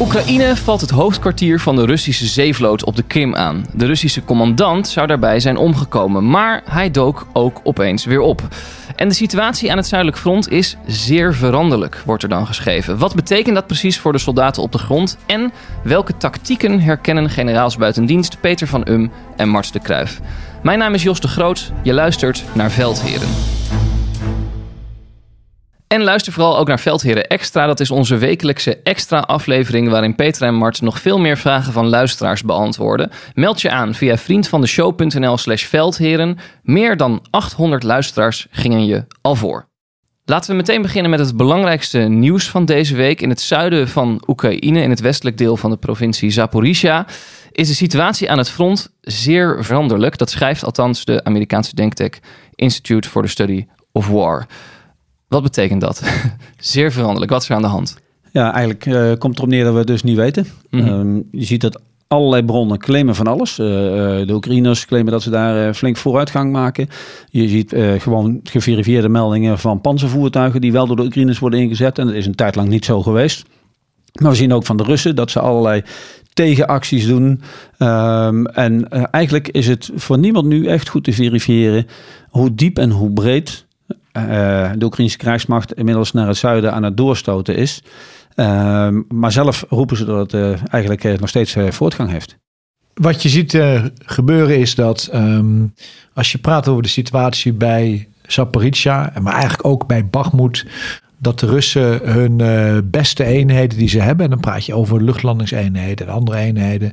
Oekraïne valt het hoofdkwartier van de Russische zeevloot op de Krim aan. De Russische commandant zou daarbij zijn omgekomen, maar hij dook ook opeens weer op. En de situatie aan het zuidelijk front is zeer veranderlijk, wordt er dan geschreven. Wat betekent dat precies voor de soldaten op de grond? En welke tactieken herkennen generaals buitendienst Peter van Um en Mart de Kruif? Mijn naam is Jos de Groot, je luistert naar Veldheren. En luister vooral ook naar Veldheren Extra. Dat is onze wekelijkse extra aflevering waarin Peter en Mart nog veel meer vragen van luisteraars beantwoorden. Meld je aan via vriendvandeshow.nl slash veldheren. Meer dan 800 luisteraars gingen je al voor. Laten we meteen beginnen met het belangrijkste nieuws van deze week. In het zuiden van Oekraïne, in het westelijk deel van de provincie Zaporizhia, is de situatie aan het front zeer veranderlijk. Dat schrijft althans de Amerikaanse denktank Institute for the Study of War. Wat betekent dat? Zeer veranderlijk. Wat is er aan de hand? Ja, eigenlijk uh, komt erop neer dat we het dus niet weten. Mm -hmm. je ziet dat allerlei bronnen claimen van alles. Uh, de Oekraïners claimen dat ze daar uh, flink vooruitgang maken. Je ziet gewoon geverifieerde meldingen van panzervoertuigen die wel door de Oekraïners worden ingezet. En dat is een tijd lang niet zo geweest. Maar we zien ook van de Russen dat ze allerlei tegenacties doen. Um, en eigenlijk is het voor niemand nu echt goed te verifiëren hoe diep en hoe breed de Oekraïnse krijgsmacht inmiddels naar het zuiden aan het doorstoten is. Uh, maar zelf roepen ze dat het uh, eigenlijk eh, nog steeds voortgang heeft. Wat je ziet gebeuren is dat um, als je praat over de situatie bij Zaporizhia, maar eigenlijk ook bij Bakhmut, dat de Russen hun beste eenheden die ze hebben, en dan praat je over luchtlandingseenheden en andere eenheden,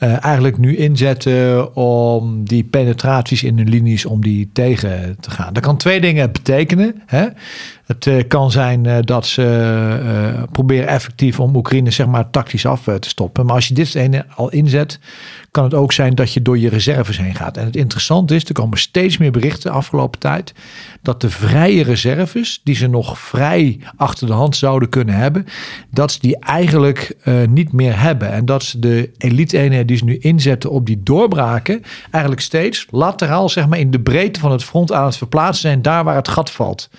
uh, eigenlijk nu inzetten om die penetraties in hun linies, om die tegen te gaan. Dat kan twee dingen betekenen. Hè? Het uh, kan zijn dat ze proberen effectief om Oekraïne zeg maar tactisch af te stoppen. Maar als je dit ene al inzet, kan het ook zijn dat je door je reserves heen gaat. En het interessante is, er komen steeds meer berichten de afgelopen tijd, dat de vrije reserves, die ze nog vrij achter de hand zouden kunnen hebben, dat ze die eigenlijk niet meer hebben. En dat ze de elite-eenheden die ze nu inzetten op die doorbraken, eigenlijk steeds lateraal, zeg maar, in de breedte van het front aan het verplaatsen zijn, daar waar het gat valt.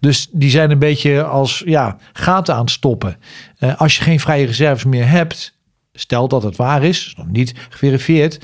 Dus die zijn een beetje als ja, gaten aan het stoppen. Uh, als je geen vrije reserves meer hebt, Stel dat het waar is, nog niet geverifieerd.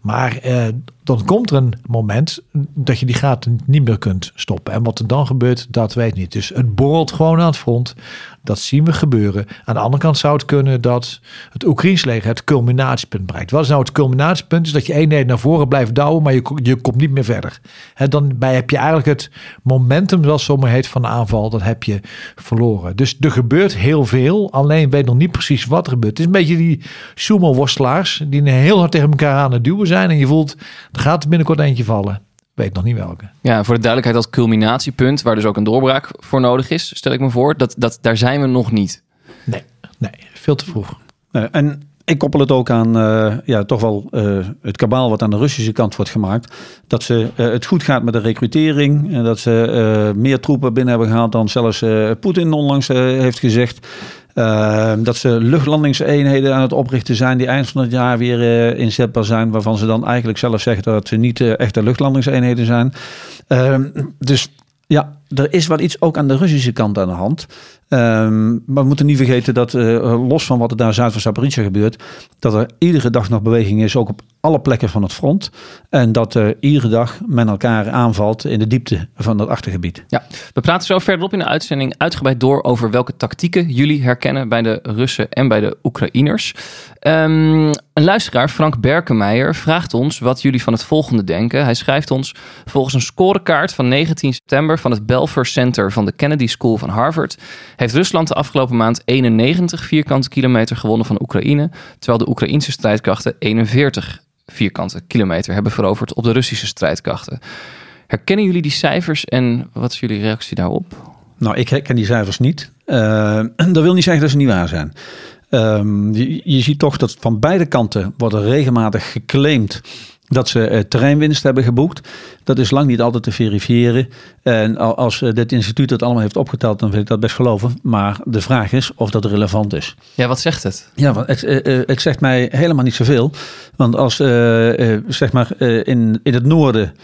Maar eh, dan komt er een moment dat je die gaten niet meer kunt stoppen. En wat er dan gebeurt, dat weet niet. Dus het borrelt gewoon aan het front. Dat zien we gebeuren. Aan de andere kant zou het kunnen dat het Oekraïns leger het culminatiepunt bereikt. Wat is nou het culminatiepunt? Is dat je eenheid naar voren blijft douwen, maar je, je komt niet meer verder. He, dan bij heb je eigenlijk het momentum, zoals zomaar heet, van de aanval. Dat heb je verloren. Dus er gebeurt heel veel. Alleen weet nog niet precies wat er gebeurt. Het is een beetje die sumo-worstelaars die heel hard tegen elkaar aan het duwen zijn. En je voelt, er gaat binnenkort eentje vallen. Weet nog niet welke. Ja, voor de duidelijkheid, dat culminatiepunt, waar dus ook een doorbraak voor nodig is, stel ik me voor, dat, dat, daar zijn we nog niet. Nee, nee veel te vroeg. en ik koppel het ook aan uh, ja, toch wel uh, het kabaal wat aan de Russische kant wordt gemaakt. Dat ze, uh, het goed gaat met de recrutering. En dat ze meer troepen binnen hebben gehaald dan zelfs Poetin onlangs heeft gezegd. Uh, dat ze luchtlandingseenheden aan het oprichten zijn die eind van het jaar weer uh, inzetbaar zijn. Waarvan ze dan eigenlijk zelf zeggen dat ze niet uh, echte luchtlandingseenheden zijn. Ehm, dus ja, er is wel iets ook aan de Russische kant aan de hand. Um, maar we moeten niet vergeten dat, uh, los van wat er daar zuid van Zaporizhia gebeurt, dat er iedere dag nog beweging is, ook op alle plekken van het front. En dat uh, iedere dag men elkaar aanvalt in de diepte van dat achtergebied. Ja, we praten zo verderop in de uitzending uitgebreid door over welke tactieken jullie herkennen bij de Russen en bij de Oekraïners. Um, een luisteraar, Frank Berkenmeijer, vraagt ons wat jullie van het volgende denken. Hij schrijft ons: Volgens een scorekaart van 19 september van het Belfer Center van de Kennedy School van Harvard heeft Rusland de afgelopen maand 91 vierkante kilometer gewonnen van Oekraïne, terwijl de Oekraïnse strijdkrachten 41 vierkante kilometer hebben veroverd op de Russische strijdkrachten. Herkennen jullie die cijfers en wat is jullie reactie daarop? Nou, ik herken die cijfers niet. Uh, dat wil niet zeggen dat ze niet waar zijn. Um, je, je, ziet toch dat van beide kanten wordt er regelmatig geclaimd dat ze uh, terreinwinst hebben geboekt. Dat is lang niet altijd te verifiëren. En als uh, dit instituut dat allemaal heeft opgeteld, dan wil ik dat best geloven. Maar de vraag is of dat relevant is. Ja, wat zegt het? Ja, want het, het zegt mij helemaal niet zoveel. Want als zeg maar in, in het noorden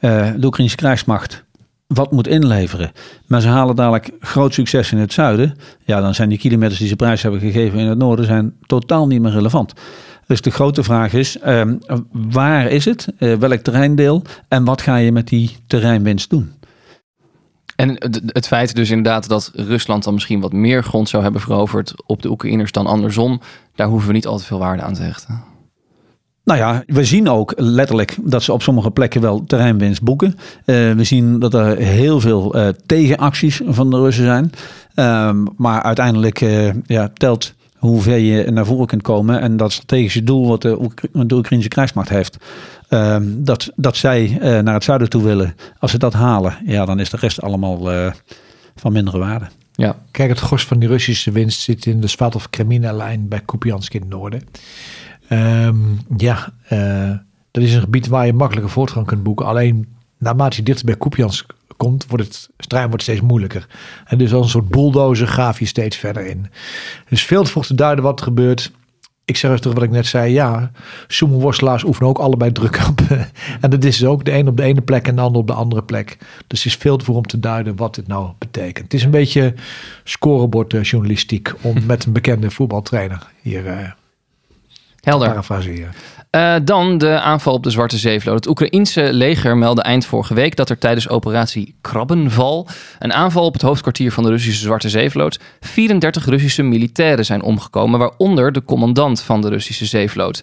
de Oekraïnse krijgsmacht wat moet inleveren. Maar ze halen dadelijk groot succes in het zuiden. Ja, dan zijn die kilometers die ze prijs hebben gegeven in het noorden zijn totaal niet meer relevant. Dus de grote vraag is, uh, waar is het? Uh, welk terreindeel? En wat ga je met die terreinwinst doen? En het, het feit dus inderdaad dat Rusland dan misschien wat meer grond zou hebben veroverd op de Oekraïners dan andersom, daar hoeven we niet al te veel waarde aan te hechten. Nou ja, we zien ook letterlijk dat ze op sommige plekken wel terreinwinst boeken. Uh, we zien dat er heel veel uh, tegenacties van de Russen zijn. Um, maar uiteindelijk uh, ja, telt hoe ver je naar voren kunt komen. En dat strategische doel wat de, de Oekraïnse krijgsmacht heeft. Um, dat, dat zij naar het zuiden toe willen. Als ze dat halen, ja, dan is de rest allemaal van mindere waarde. Ja. Kijk, het gros van die Russische winst zit in de Svatov-Kremina-lijn bij Kupiansk in het noorden. Um, ja, uh, dat is een gebied waar je makkelijke voortgang kunt boeken. Alleen naarmate je dichter bij Kupiansk komt, wordt het strijden wordt steeds moeilijker. En dus als een soort bulldozer gaaf je steeds verder in. Dus veel te vroeg te duiden wat er gebeurt. Ik zeg eens terug wat ik net zei. Ja, sumo-worstelaars oefenen ook allebei druk op. en dat is dus ook de een op de ene plek en de ander op de andere plek. Dus het is veel te vroeg om te duiden wat dit nou betekent. Het is een beetje scorebordjournalistiek om met een bekende voetbaltrainer hier... Uh, Helder. Uh, dan de aanval op de Zwarte Zeevloot. Het Oekraïense leger meldde eind vorige week dat er tijdens operatie Krabbenval, een aanval op het hoofdkwartier van de Russische Zwarte Zeevloot, 34 Russische militairen zijn omgekomen, waaronder de commandant van de Russische Zeevloot.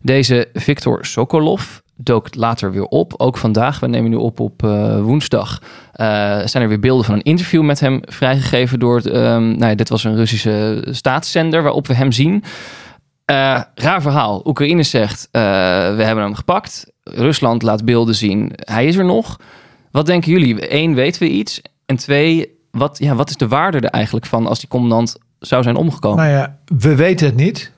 Deze Viktor Sokolov dook later weer op. Ook vandaag, we nemen nu op op uh, woensdag, uh, zijn er weer beelden van een interview met hem vrijgegeven door, um, nou ja, dit was een Russische staatszender waarop we hem zien. Uh, raar verhaal. Oekraïne zegt, uh, we hebben hem gepakt. Rusland laat beelden zien. Hij is er nog. Wat denken jullie? Eén, weten we iets? En twee, wat, ja, wat is de waarde er eigenlijk van als die commandant zou zijn omgekomen? Nou ja, we weten het niet.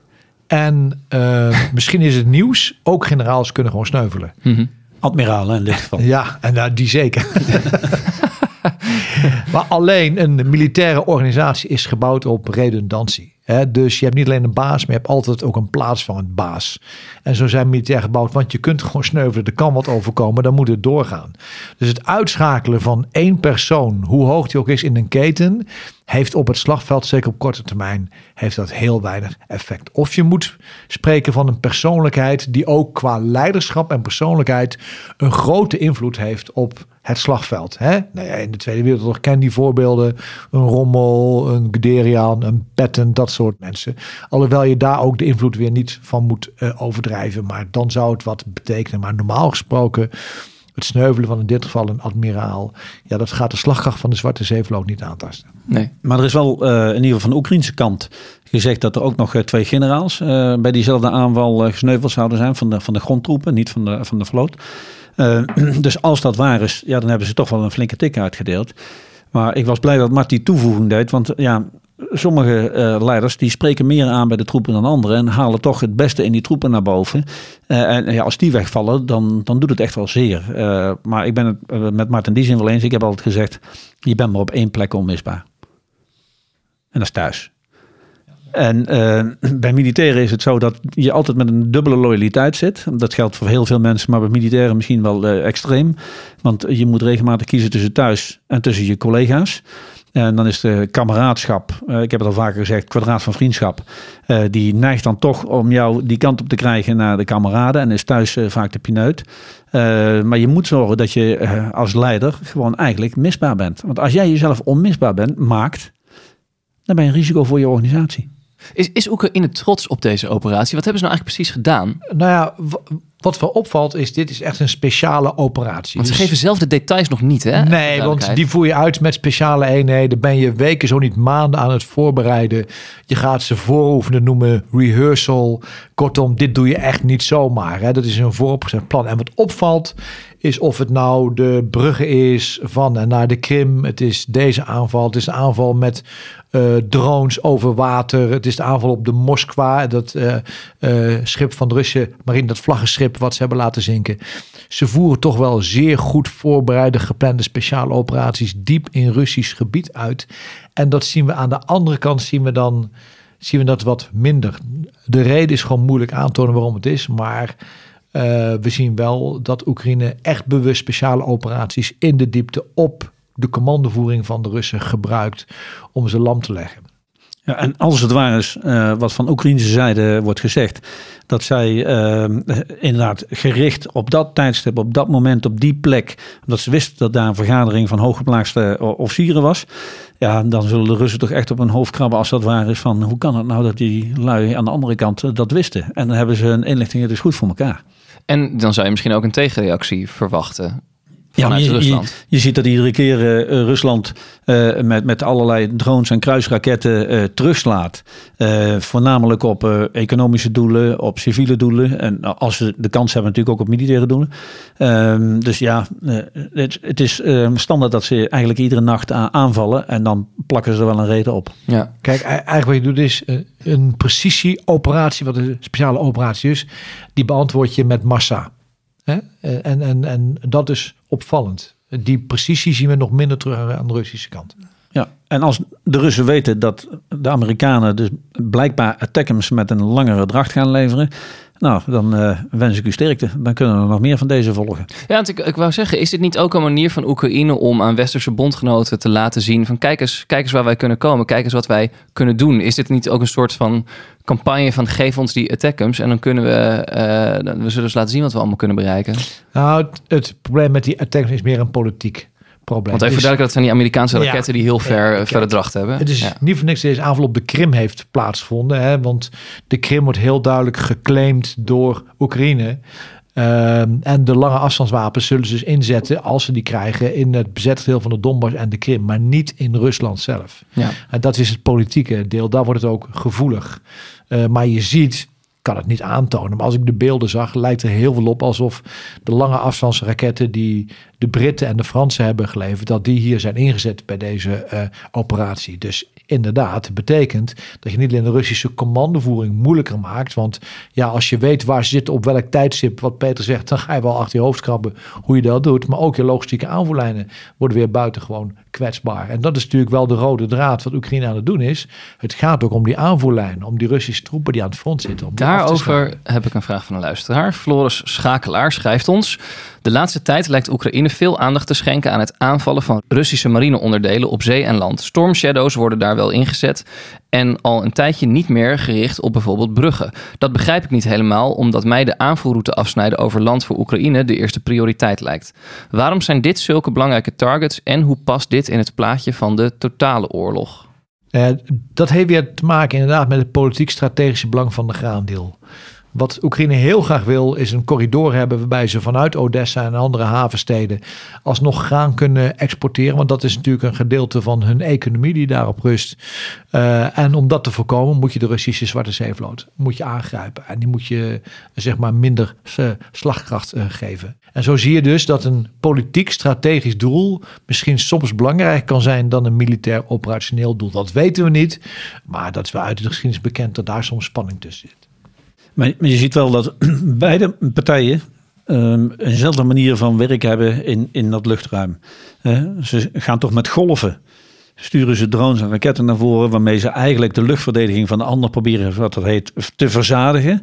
En uh, misschien is het nieuws. Ook generaals kunnen gewoon sneuvelen. Mm -hmm. Admiralen in dit geval. Ja, en uh, die zeker. maar alleen een militaire organisatie is gebouwd op redundantie. Dus je hebt niet alleen een baas, maar je hebt altijd ook een plaatsvangend baas. En zo zijn militair gebouwd, want je kunt gewoon sneuvelen. Er kan wat overkomen, dan moet het doorgaan. Dus het uitschakelen van één persoon, hoe hoog die ook is in een keten, heeft op het slagveld, zeker op korte termijn, heeft dat heel weinig effect. Of je moet spreken van een persoonlijkheid die ook qua leiderschap en persoonlijkheid een grote invloed heeft op het slagveld. Hè? Nou ja, in de Tweede Wereldoorlog ken die voorbeelden. Een Rommel, een Guderian, een Patton, dat soort mensen. Alhoewel je daar ook de invloed weer niet van moet uh, overdrijven. Maar dan zou het wat betekenen. Maar normaal gesproken, het sneuvelen van in dit geval een admiraal. Ja, dat gaat de slagkracht van de Zwarte Zeevloot niet aantasten. Nee, maar er is wel uh, in ieder geval van de Oekraïnse kant gezegd dat er ook nog twee generaals uh, bij diezelfde aanval gesneuveld zouden zijn van de, van de grondtroepen, niet van de, van de vloot. Uh, dus als dat waar is, ja, dan hebben ze toch wel een flinke tik uitgedeeld. Maar ik was blij dat Mart die toevoeging deed. Want ja, sommige uh, leiders die spreken meer aan bij de troepen dan anderen. En halen toch het beste in die troepen naar boven. Uh, en ja, als die wegvallen, dan, dan doet het echt wel zeer. Uh, maar ik ben het met Mart in die zin wel eens. Ik heb altijd gezegd, je bent maar op één plek onmisbaar. En dat is thuis. En eh, bij militairen is het zo dat je altijd met een dubbele loyaliteit zit. Dat geldt voor heel veel mensen, maar bij militairen misschien wel eh, extreem. Want je moet regelmatig kiezen tussen thuis en tussen je collega's. En dan is de kameraadschap, eh, ik heb het al vaker gezegd, kwadraat van vriendschap. eh, die neigt dan toch om jou die kant op te krijgen naar de kameraden. En is thuis eh, vaak de pineut. Eh, maar je moet zorgen dat je eh, als leider gewoon eigenlijk misbaar bent. Want als jij jezelf onmisbaar bent, maakt, dan ben je een risico voor je organisatie. Is, is Oekraïne trots op deze operatie? Wat hebben ze nou eigenlijk precies gedaan? Nou ja, wat wel opvalt is, dit is echt een speciale operatie. Want ze Dus- geven zelf de details nog niet, hè? Nee, want die voer je uit met speciale eenheden. Ben je weken, zo niet maanden aan het voorbereiden. Je gaat ze vooroefenen noemen, rehearsal. Kortom, dit doe je echt niet zomaar. Hè. Dat is een vooropgezet plan. En wat opvalt is of het nou de bruggen is van en naar de Krim. Het is deze aanval. Het is een aanval met eh, drones over water. Het is de aanval op de Moskwa. Dat eh, eh, schip van de Russische marine, dat vlaggenschip wat ze hebben laten zinken. Ze voeren toch wel zeer goed voorbereide, geplande speciale operaties diep in Russisch gebied uit. En dat zien we aan de andere kant, zien we dan zien we dat wat minder. De reden is gewoon moeilijk aantonen waarom het is, maar eh, we zien wel dat Oekraïne echt bewust speciale operaties in de diepte op de commandovoering van de Russen gebruikt om ze lam te leggen. Ja, en als het waar is, eh, wat van Oekraïnse zijde wordt gezegd, dat zij eh, inderdaad gericht op dat tijdstip, op dat moment, op die plek, omdat ze wisten dat daar een vergadering van hooggeplaatste officieren was, ja, dan zullen de Russen toch echt op hun hoofd krabben als dat waar is van hoe kan het nou dat die lui aan de andere kant dat wisten. En dan hebben ze hun inlichtingen dus goed voor elkaar. En dan zou je misschien ook een tegenreactie verwachten Ja, je, Rusland. Je, je ziet dat iedere keer eh, eh, Rusland eh, met, met allerlei drones en kruisraketten eh, terugslaat. Eh, voornamelijk op eh, economische doelen, op civiele doelen. En als ze de kans hebben natuurlijk ook op militaire doelen. Ehm, dus ja, eh, het, het is eh, standaard dat ze eigenlijk iedere nacht aanvallen. En dan plakken ze er wel een reden op. Ja. Kijk, eigenlijk wat je doet is een precisieoperatie, wat een speciale operatie is, die beantwoord je met massa. Hè? Eh, En, en, en dat is opvallend. Die precisie zien we nog minder terug aan de Russische kant. Ja, en als de Russen weten dat de Amerikanen dus blijkbaar attackums met een langere dracht gaan leveren. Nou, dan eh, wens ik u sterkte. Dan kunnen er nog meer van deze volgen. Ja, want ik, ik wou zeggen, is dit niet ook een manier van Oekraïne om aan westerse bondgenoten te laten zien van kijk eens, kijk eens waar wij kunnen komen, kijk eens wat wij kunnen doen. Is dit niet ook een soort van campagne van geef ons die attackums en dan kunnen we, eh, dan- we zullen dus laten zien wat we allemaal kunnen bereiken. Nou, het, het probleem met die attacks is meer een politiek probleem. Want even duidelijk, dat zijn die Amerikaanse Ja. raketten die heel ver, Ja, eh, verre dracht hebben. Het is Ja. niet voor niks dat deze aanval op de Krim heeft plaatsgevonden. Hè? Want de Krim wordt heel duidelijk geclaimd door Oekraïne. Ehm, en de lange afstandswapens zullen ze dus inzetten als ze die krijgen in het bezette deel van de Donbass en de Krim, maar niet in Rusland zelf. Ja. En dat is het politieke deel, daar wordt het ook gevoelig. Eh, maar je ziet, kan het niet aantonen, maar als ik de beelden zag, lijkt er heel veel op alsof de lange afstandsraketten die de Britten en de Fransen hebben geleverd, dat die hier zijn ingezet bij deze eh, operatie. Dus inderdaad, betekent dat je niet alleen de Russische commandovoering moeilijker maakt, want ja, als je weet waar ze zitten op welk tijdstip, wat Peter zegt, dan ga je wel achter je hoofd krabben hoe je dat doet. Maar ook je logistieke aanvoerlijnen worden weer buitengewoon kwetsbaar. En dat is natuurlijk wel de rode draad wat Oekraïne aan het doen is. Het gaat ook om die aanvoerlijnen, om die Russische troepen die aan het front zitten. Daarover heb ik een vraag van een luisteraar. Floris Schakelaar schrijft ons. De laatste tijd lijkt Oekraïne veel aandacht te schenken aan het aanvallen van Russische marineonderdelen op zee en land. Storm Shadows worden daar wel ingezet en al een tijdje niet meer gericht op bijvoorbeeld bruggen. Dat begrijp ik niet helemaal, omdat mij de aanvoerroute afsnijden over land voor Oekraïne de eerste prioriteit lijkt. Waarom zijn dit zulke belangrijke targets en hoe past dit in het plaatje van de totale oorlog? Eh, dat heeft weer te maken inderdaad met het politiek-strategische belang van de graandeel. Wat Oekraïne heel graag wil, is een corridor hebben waarbij ze vanuit Odessa en andere havensteden alsnog graan kunnen exporteren. Want dat is natuurlijk een gedeelte van hun economie die daarop rust. Eh, en om dat te voorkomen, moet je de Russische Zwarte Zeevloot moet je aangrijpen. En die moet je zeg maar minder eh, slagkracht eh, geven. En zo zie je dus dat een politiek-strategisch doel misschien soms belangrijker kan zijn dan een militair operationeel doel. Dat weten we niet, maar dat is wel uit de geschiedenis bekend dat daar soms spanning tussen zit. Maar, maar je ziet wel dat beide partijen ehm, eenzelfde manier van werk hebben in, in dat luchtruim. Eh, ze gaan toch met golven sturen ze drones en raketten naar voren, waarmee ze eigenlijk de luchtverdediging van de ander proberen, wat dat heet, te verzadigen.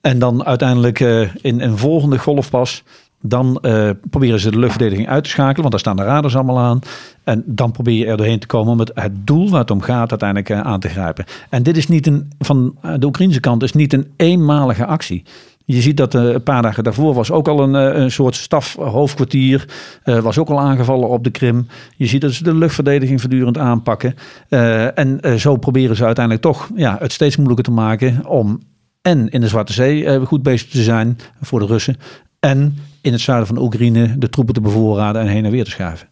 En dan uiteindelijk uh, in een volgende golf pas dan uh, proberen ze de luchtverdediging uit te schakelen, want daar staan de radars allemaal aan. En dan probeer je er doorheen te komen om het, doel waar het om gaat uiteindelijk uh, aan te grijpen. En dit is niet een, van de Oekraïnse kant, is niet een eenmalige actie. Je ziet dat uh, een paar dagen daarvoor was ook al een, een soort stafhoofdkwartier. was ook al aangevallen op de Krim. Je ziet dat ze de luchtverdediging voortdurend aanpakken. en zo proberen ze uiteindelijk toch ja, het steeds moeilijker te maken om en in de Zwarte Zee goed bezig te zijn voor de Russen. En in het zuiden van Oekraïne de troepen te bevoorraden en heen en weer te schuiven.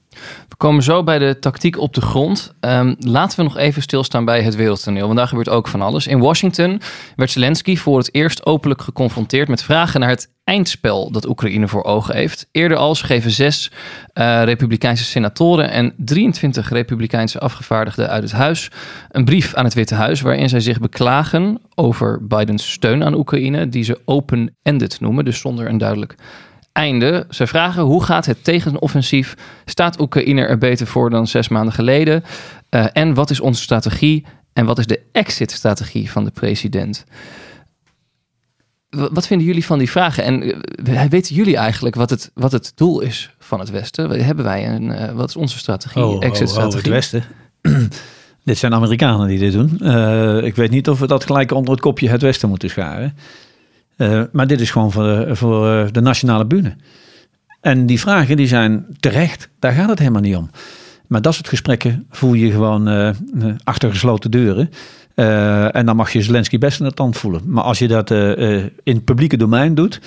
We komen zo bij de tactiek op de grond. Um, laten we nog even stilstaan bij het wereldtoneel, want daar gebeurt ook van alles. In Washington werd Zelensky voor het eerst openlijk geconfronteerd met vragen naar het eindspel dat Oekraïne voor ogen heeft. Eerder al geven zes uh, Republikeinse senatoren en 23 Republikeinse afgevaardigden uit het huis een brief aan het Witte Huis waarin zij zich beklagen over Bidens steun aan Oekraïne, die ze open-ended noemen, dus zonder een duidelijk einde. Ze vragen hoe gaat het tegenoffensief? Staat Oekraïne er beter voor dan zes maanden geleden? Uh, en wat is onze strategie? En wat is de exit-strategie van de president? Wat vinden jullie van die vragen? En uh, weten jullie eigenlijk wat het, wat het doel is van het Westen? Hebben wij een, uh, wat is onze strategie, oh, exit-strategie? Oh, oh, het Westen? dit zijn Amerikanen die dit doen. ik weet niet of we dat gelijk onder het kopje het Westen moeten scharen. Uh, maar dit is gewoon voor, de, voor uh, de nationale bühne. En die vragen die zijn terecht, daar gaat het helemaal niet om. Maar dat soort gesprekken voel je gewoon uh, achter gesloten deuren. en dan mag je Zelensky best in de tand voelen. Maar als je dat in het publieke domein doet,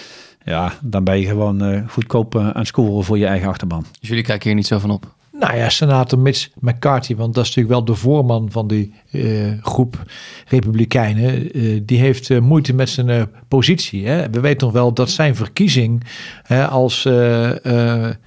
ja, dan ben je gewoon goedkoop aan het scoren voor je eigen achterban. Dus jullie kijken hier niet zo van op? Nou ja, senator Mitch McCarthy, want dat is natuurlijk wel de voorman van die uh, groep Republikeinen. Uh, die heeft uh, moeite met zijn positie. Hè? We weten nog wel dat zijn verkiezing als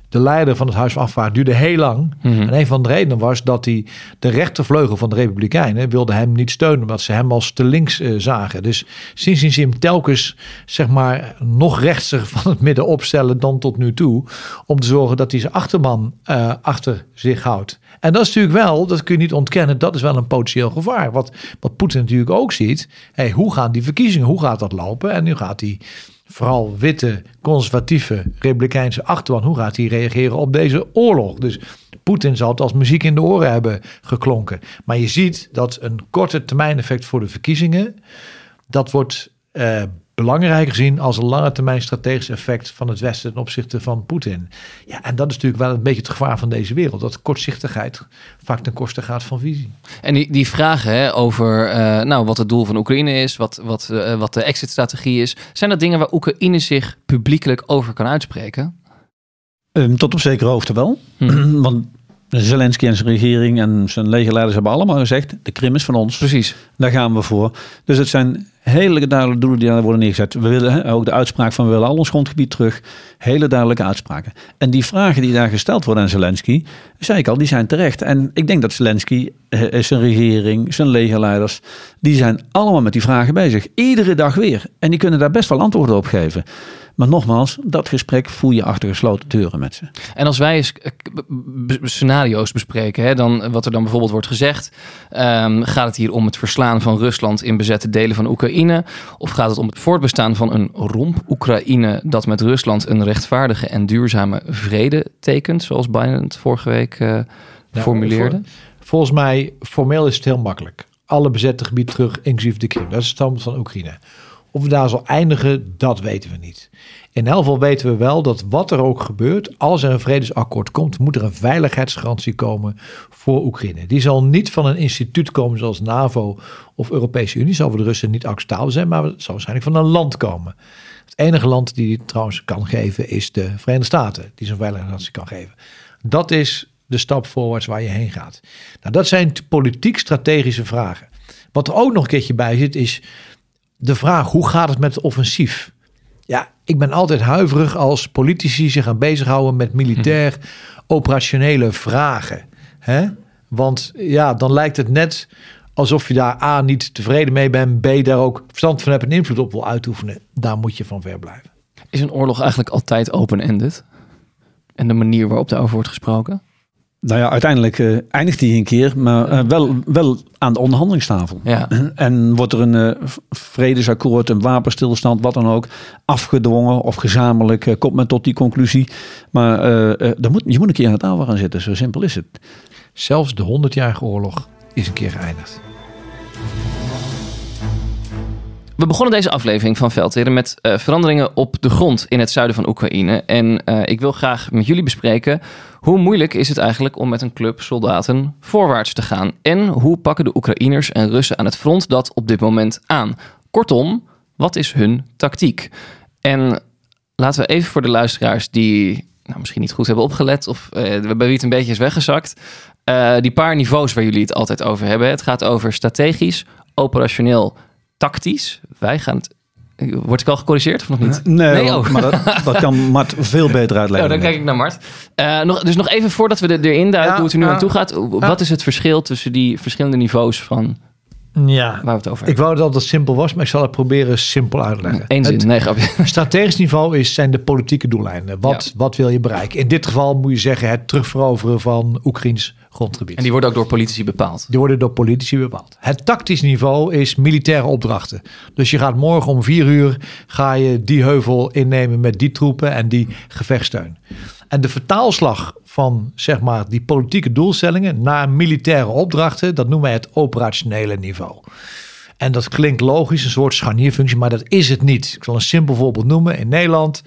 de leider van het Huis van Afvaart duurde heel lang. Mhm. En een van de redenen was dat hij de rechtervleugel van de Republikeinen wilde hem niet steunen, omdat ze hem als te links zagen. Dus sindsdien zie je hem telkens zeg maar nog rechtser van het midden opstellen dan tot nu toe, om te zorgen dat hij zijn achterman achter zich houdt. En dat is natuurlijk wel, dat kun je niet ontkennen, dat is wel een potentieel gevaar. Wat, wat Poetin natuurlijk ook ziet. Hey, hoe gaan die verkiezingen, hoe gaat dat lopen? En nu gaat hij vooral witte, conservatieve, republikeinse achterban, hoe gaat hij reageren op deze oorlog? Dus Poetin zal het als muziek in de oren hebben geklonken. Maar je ziet dat een korte termijn effect voor de verkiezingen, dat wordt uh, belangrijker gezien als een lange termijn strategisch effect van het Westen ten opzichte van Poetin. Ja, en dat is natuurlijk wel een beetje het gevaar van deze wereld. Dat kortzichtigheid vaak ten koste gaat van visie. En die, die vragen hè, over uh, nou, wat het doel van Oekraïne is, wat, wat, uh, wat de exit-strategie is. Zijn dat dingen waar Oekraïne zich publiekelijk over kan uitspreken? Um, tot op zekere hoogte wel. Hm. Want Zelensky en zijn regering en zijn legerleiders hebben allemaal gezegd: de Krim is van ons. Precies. Daar gaan we voor. Dus het zijn hele duidelijke doelen die daar worden neergezet. We willen ook de uitspraak van we willen al ons grondgebied terug. Hele duidelijke uitspraken. En die vragen die daar gesteld worden aan Zelensky, zei ik al, die zijn terecht. En ik denk dat Zelensky, eh, zijn regering, zijn legerleiders, die zijn allemaal met die vragen bezig. Iedere dag weer. En die kunnen daar best wel antwoorden op geven. Maar nogmaals, dat gesprek voel je achter gesloten deuren met ze. En als wij eh, scenario's bespreken, hè, dan, wat er dan bijvoorbeeld wordt gezegd, um, gaat het hier om het verslaan van Rusland in bezette delen van Oekraïne? Of gaat het om het voortbestaan van een romp-Oekraïne dat met Rusland een rechtvaardige en duurzame vrede tekent, zoals Biden het vorige week uh, formuleerde? volgens mij, formeel is het heel makkelijk. Alle bezette gebieden terug, inclusief de Krim. Dat is het standpunt van Oekraïne. Of we daar zal eindigen, dat weten we niet. In elk geval weten we wel dat wat er ook gebeurt, als er een vredesakkoord komt, moet er een veiligheidsgarantie komen voor Oekraïne. Die zal niet van een instituut komen zoals NAVO of Europese Unie, zal voor de Russen niet acceptabel zijn, maar het zal waarschijnlijk van een land komen. Het enige land die die trouwens kan geven is de Verenigde Staten, die zo'n veiligheidsgarantie kan geven. Dat is de stap voorwaarts waar je heen gaat. Nou, dat zijn politiek-strategische vragen. Wat er ook nog een keertje bij zit, is de vraag: hoe gaat het met het offensief? Ja, ik ben altijd huiverig als politici zich gaan bezighouden met militair operationele vragen. Hè? Want ja, dan lijkt het net alsof je daar A niet tevreden mee bent, B daar ook verstand van hebt en invloed op wil uitoefenen. Daar moet je van ver blijven. Is een oorlog eigenlijk altijd open-ended? En de manier waarop daarover wordt gesproken? Nou ja, uiteindelijk eh, eindigt hij een keer, maar eh, wel, wel aan de onderhandelingstafel. Ja. En wordt er een eh, vredesakkoord, een wapenstilstand, wat dan ook, afgedwongen of gezamenlijk eh, komt men tot die conclusie. Maar eh, eh, dan moet, je moet een keer aan de tafel gaan zitten, zo simpel is het. Zelfs de 100-jarige oorlog is een keer geëindigd. We begonnen deze aflevering van Veldheren met eh, veranderingen op de grond in het zuiden van Oekraïne. En eh, ik wil graag met jullie bespreken hoe moeilijk is het eigenlijk om met een club soldaten voorwaarts te gaan. En hoe pakken de Oekraïners en Russen aan het front dat op dit moment aan? Kortom, wat is hun tactiek? En laten we even voor de luisteraars die nou, misschien niet goed hebben opgelet of eh, bij wie het een beetje is weggezakt. die paar niveaus waar jullie het altijd over hebben. Het gaat over strategisch, operationeel, tactisch. Wij gaan het. Word ik al gecorrigeerd of nog niet? Nee, oh. maar dat, dat kan Mart veel beter Oh, uitleggen. dan kijk ik naar Mart. Eh, nog, dus nog even voordat we er- erin duiken Ja, hoe het er nu ja. aan toe gaat. Wat is het verschil tussen die verschillende niveaus van Ja, waar we het over ik wou dat het simpel was, maar ik zal het proberen simpel uit te leggen. Eén zin, Het nee grapje. strategisch niveau is, zijn de politieke doeleinden. Wat, Ja. wat wil je bereiken? In dit geval moet je zeggen het terugveroveren van Oekraïns grondgebied. En die worden ook door politici bepaald. Die worden door politici bepaald. Het tactisch niveau is militaire opdrachten. Dus je gaat morgen om vier uur ga je die heuvel innemen met die troepen en die gevechtssteun. En de vertaalslag van zeg maar die politieke doelstellingen naar militaire opdrachten, dat noemen wij het operationele niveau. En dat klinkt logisch, een soort scharnierfunctie, maar dat is het niet. Ik zal een simpel voorbeeld noemen. In Nederland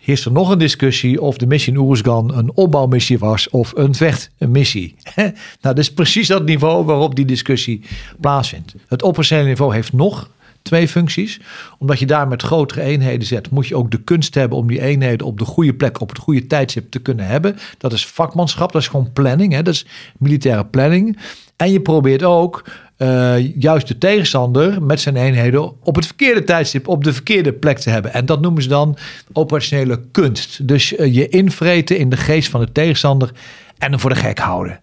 heerst er nog een discussie of de missie in Oeruzgan een opbouwmissie was of een vechtmissie. nou, dat is precies dat niveau waarop die discussie plaatsvindt. Het operationele niveau heeft nog twee functies. Omdat je daar met grotere eenheden zet, moet je ook de kunst hebben om die eenheden op de goede plek, op het goede tijdstip te kunnen hebben. Dat is vakmanschap, dat is gewoon planning, hè? dat is militaire planning. En je probeert ook eh, juist de tegenstander met zijn eenheden op het verkeerde tijdstip op de verkeerde plek te hebben. En dat noemen ze dan operationele kunst. Dus eh, je invreten in de geest van de tegenstander en hem voor de gek houden.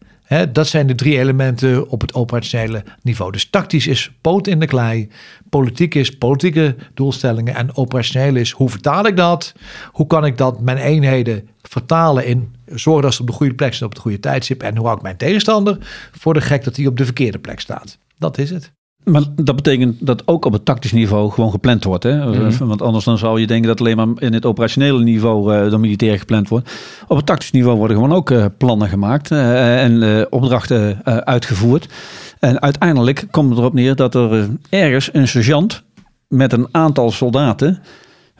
Dat zijn de drie elementen op het operationele niveau. Dus tactisch is poot in de klei. Politiek is politieke doelstellingen. En operationeel is hoe vertaal ik dat? Hoe kan ik dat mijn eenheden vertalen in zorgen dat ze op de goede plek staan op het goede tijdstip? En hoe hou ik mijn tegenstander voor de gek dat hij op de verkeerde plek staat? Dat is het. Maar dat betekent dat ook op het tactisch niveau gewoon gepland wordt. Hè? Mhm. Want anders dan zou je denken dat alleen maar in het operationele niveau uh, dan militair gepland wordt. Op het tactisch niveau worden gewoon ook uh, plannen gemaakt uh, en opdrachten uitgevoerd. En uiteindelijk komt het erop neer dat er ergens een sergeant met een aantal soldaten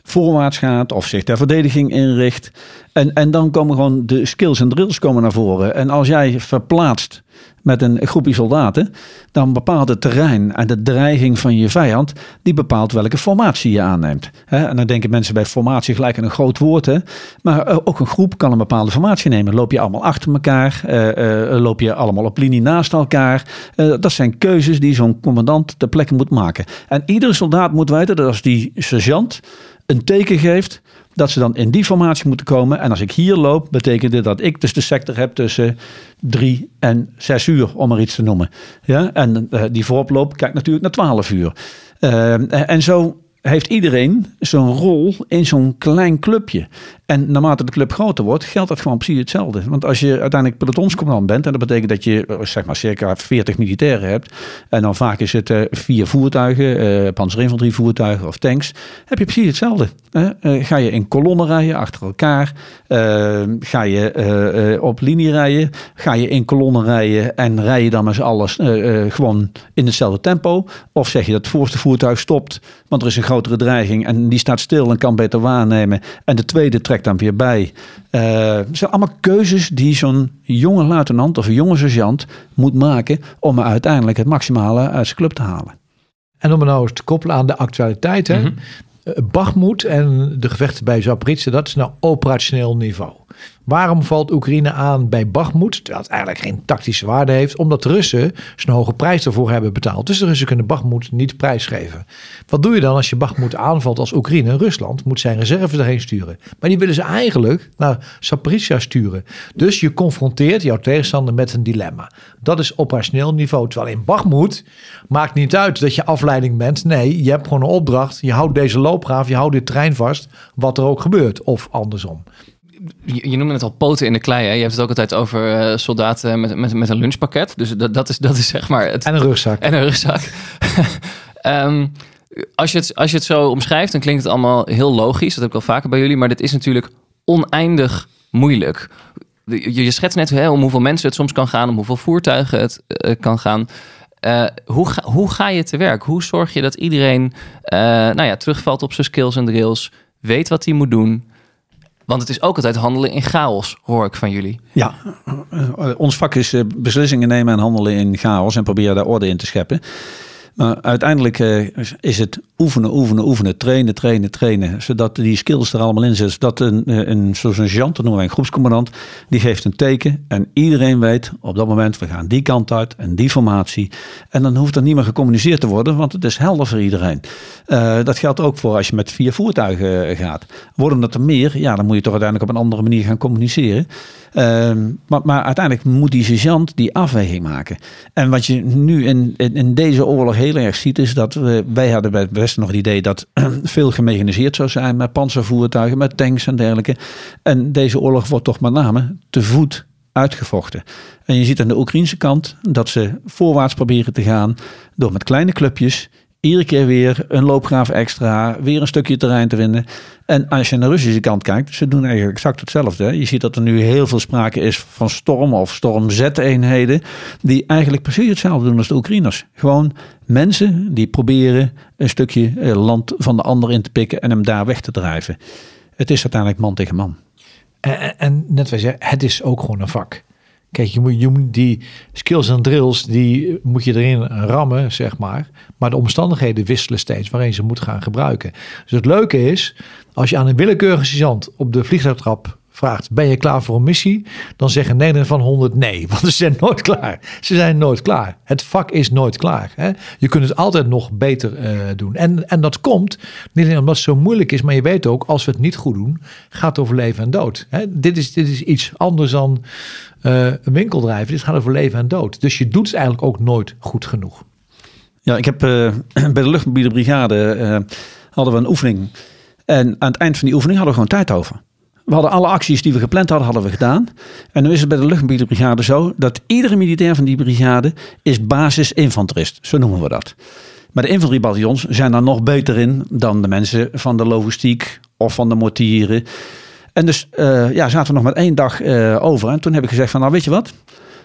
voorwaarts gaat of zich ter verdediging inricht. En, en dan komen gewoon de skills en drills komen naar voren. En als jij verplaatst met een groepje soldaten, dan bepaalt het terrein en de dreiging van je vijand, die bepaalt welke formatie je aanneemt. En dan denken mensen bij formatie gelijk aan een groot woord, hè? maar ook een groep kan een bepaalde formatie nemen. Loop je allemaal achter elkaar, uh, uh, loop je allemaal op linie naast elkaar. Dat zijn keuzes die zo'n commandant ter plekke moet maken. En iedere soldaat moet weten dat als die sergeant een teken geeft, dat ze dan in die formatie moeten komen. En als ik hier loop, betekent dit dat ik dus de sector heb tussen drie en zes uur, om er iets te noemen. Ja? En uh, die vooroploop kijkt natuurlijk naar twaalf uur. Uh, en zo heeft iedereen zo'n rol in zo'n klein clubje. En naarmate de club groter wordt, geldt dat gewoon precies hetzelfde. Want als je uiteindelijk pelotonscommandant bent, en dat betekent dat je zeg maar circa 40 militairen hebt, en dan vaak is het uh, vier voertuigen, uh, panzerinfanterie voertuigen of tanks, heb je precies hetzelfde. Ga je in kolonnen rijden achter elkaar, ga je op linie rijden, ga je in kolonnen rijden en rij je dan met z'n allen gewoon in hetzelfde tempo, of zeg je dat het voorste voertuig stopt, want er is een grotere dreiging en die staat stil en kan beter waarnemen, en de tweede trekt dan weer bij. Uh, het zijn allemaal keuzes die zo'n jonge luitenant of een jonge sergeant moet maken om er uiteindelijk het maximale uit zijn club te halen. En om het nou eens te koppelen aan de actualiteit. Hè? Mm-hmm. Bachmoed en de gevechten bij Zaporizhzhia, dat is nou operationeel niveau. Waarom valt Oekraïne aan bij Bachmoed, terwijl het eigenlijk geen tactische waarde heeft? Omdat de Russen een hoge prijs ervoor hebben betaald. Dus de Russen kunnen Bachmoed niet prijsgeven. Wat doe je dan als je Bachmoed aanvalt als Oekraïne? Rusland moet zijn reserve erheen sturen. Maar die willen ze eigenlijk naar Zaporizhzhia sturen. Dus je confronteert jouw tegenstander met een dilemma. Dat is operationeel niveau. Terwijl in Bachmoed maakt niet uit dat je afleiding bent. Nee, je hebt gewoon een opdracht. Je houdt deze loopgraaf, je houdt dit trein vast, wat er ook gebeurt. Of andersom je, je noemde het al poten in de klei. Hè? Je hebt het ook altijd over eh, soldaten met, met, met een lunchpakket. Dus dat, dat, is, dat is zeg maar het, En een rugzak. en een rugzak. Ehm, als, je het, als je het zo omschrijft, dan klinkt het allemaal heel logisch. Dat heb ik al vaker bij jullie. Maar dit is natuurlijk oneindig moeilijk. Je, je schetst net hè, om hoeveel mensen het soms kan gaan, om hoeveel voertuigen het eh, kan gaan. Eh, hoe, ga, hoe ga je te werk? Hoe zorg je dat iedereen nou ja, terugvalt op zijn skills en drills, weet wat hij moet doen? Want het is ook altijd handelen in chaos, hoor ik van jullie. Ja, eh, ons vak is eh, beslissingen nemen en handelen in chaos en proberen daar orde in te scheppen. Maar uiteindelijk eh, is het oefenen, oefenen, oefenen, trainen, trainen, trainen. Zodat die skills er allemaal in zitten. Zodat een, eh, een, zoals een dat noemen wij een groepscommandant, die geeft een teken. En iedereen weet op dat moment, we gaan die kant uit en die formatie. En dan hoeft er niet meer gecommuniceerd te worden, want het is helder voor iedereen. Eh, dat geldt ook voor als je met vier voertuigen gaat. Worden dat er meer, ja, dan moet je toch uiteindelijk op een andere manier gaan communiceren. Ehm, maar, maar uiteindelijk moet die sergeant die afweging maken. En wat je nu in, in, in deze oorlog heel erg ziet, is dat we, wij hadden bij het Westen nog het idee dat veel gemechaniseerd zou zijn met panzervoertuigen, met tanks en dergelijke. En deze oorlog wordt toch met name te voet uitgevochten. En je ziet aan de Oekraïnse kant dat ze voorwaarts proberen te gaan door met kleine clubjes iedere keer weer een loopgraaf extra, weer een stukje terrein te winnen. En als je aan de Russische kant kijkt, ze doen eigenlijk exact hetzelfde. Je ziet dat er nu heel veel sprake is van storm of stormzeteenheden, die eigenlijk precies hetzelfde doen als de Oekraïners. Gewoon mensen die proberen een stukje eh, land van de ander in te pikken en hem daar weg te drijven. Het is uiteindelijk man tegen man. En, en- en net wij zeggen, het is ook gewoon een vak. Kijk, je moet, die skills en drills, die moet je erin rammen, zeg maar. Maar de omstandigheden wisselen steeds waarin ze moet gaan gebruiken. Dus het leuke is, als je aan een willekeurige sergeant op de vliegtuigtrap vraagt, ben je klaar voor een missie? Dan zeggen 9 van 100 nee, want ze zijn nooit klaar. Ze zijn nooit klaar. Het vak is nooit klaar. Hè? Je kunt het altijd nog beter eh, doen. En, en dat komt niet alleen omdat het zo moeilijk is, maar je weet ook, als we het niet goed doen, gaat het over leven en dood. Hè? Dit, is, dit is iets anders dan eh, een winkeldrijven. Dit gaat over leven en dood. Dus je doet het eigenlijk ook nooit goed genoeg. Ja, ik heb eh, bij de luchtmobiele brigade hadden we een oefening. En aan het eind van die oefening hadden we gewoon tijd over. We hadden alle acties die we gepland hadden, hadden we gedaan. En nu is het bij de luchtmobiele zo dat iedere militair van die brigade is basis-infanterist. Zo noemen we dat. Maar de infanteriebataljons zijn daar nog beter in dan de mensen van de logistiek of van de mortieren. En dus eh, ja, zaten we nog met één dag eh, over. En toen heb ik gezegd van nou weet je wat,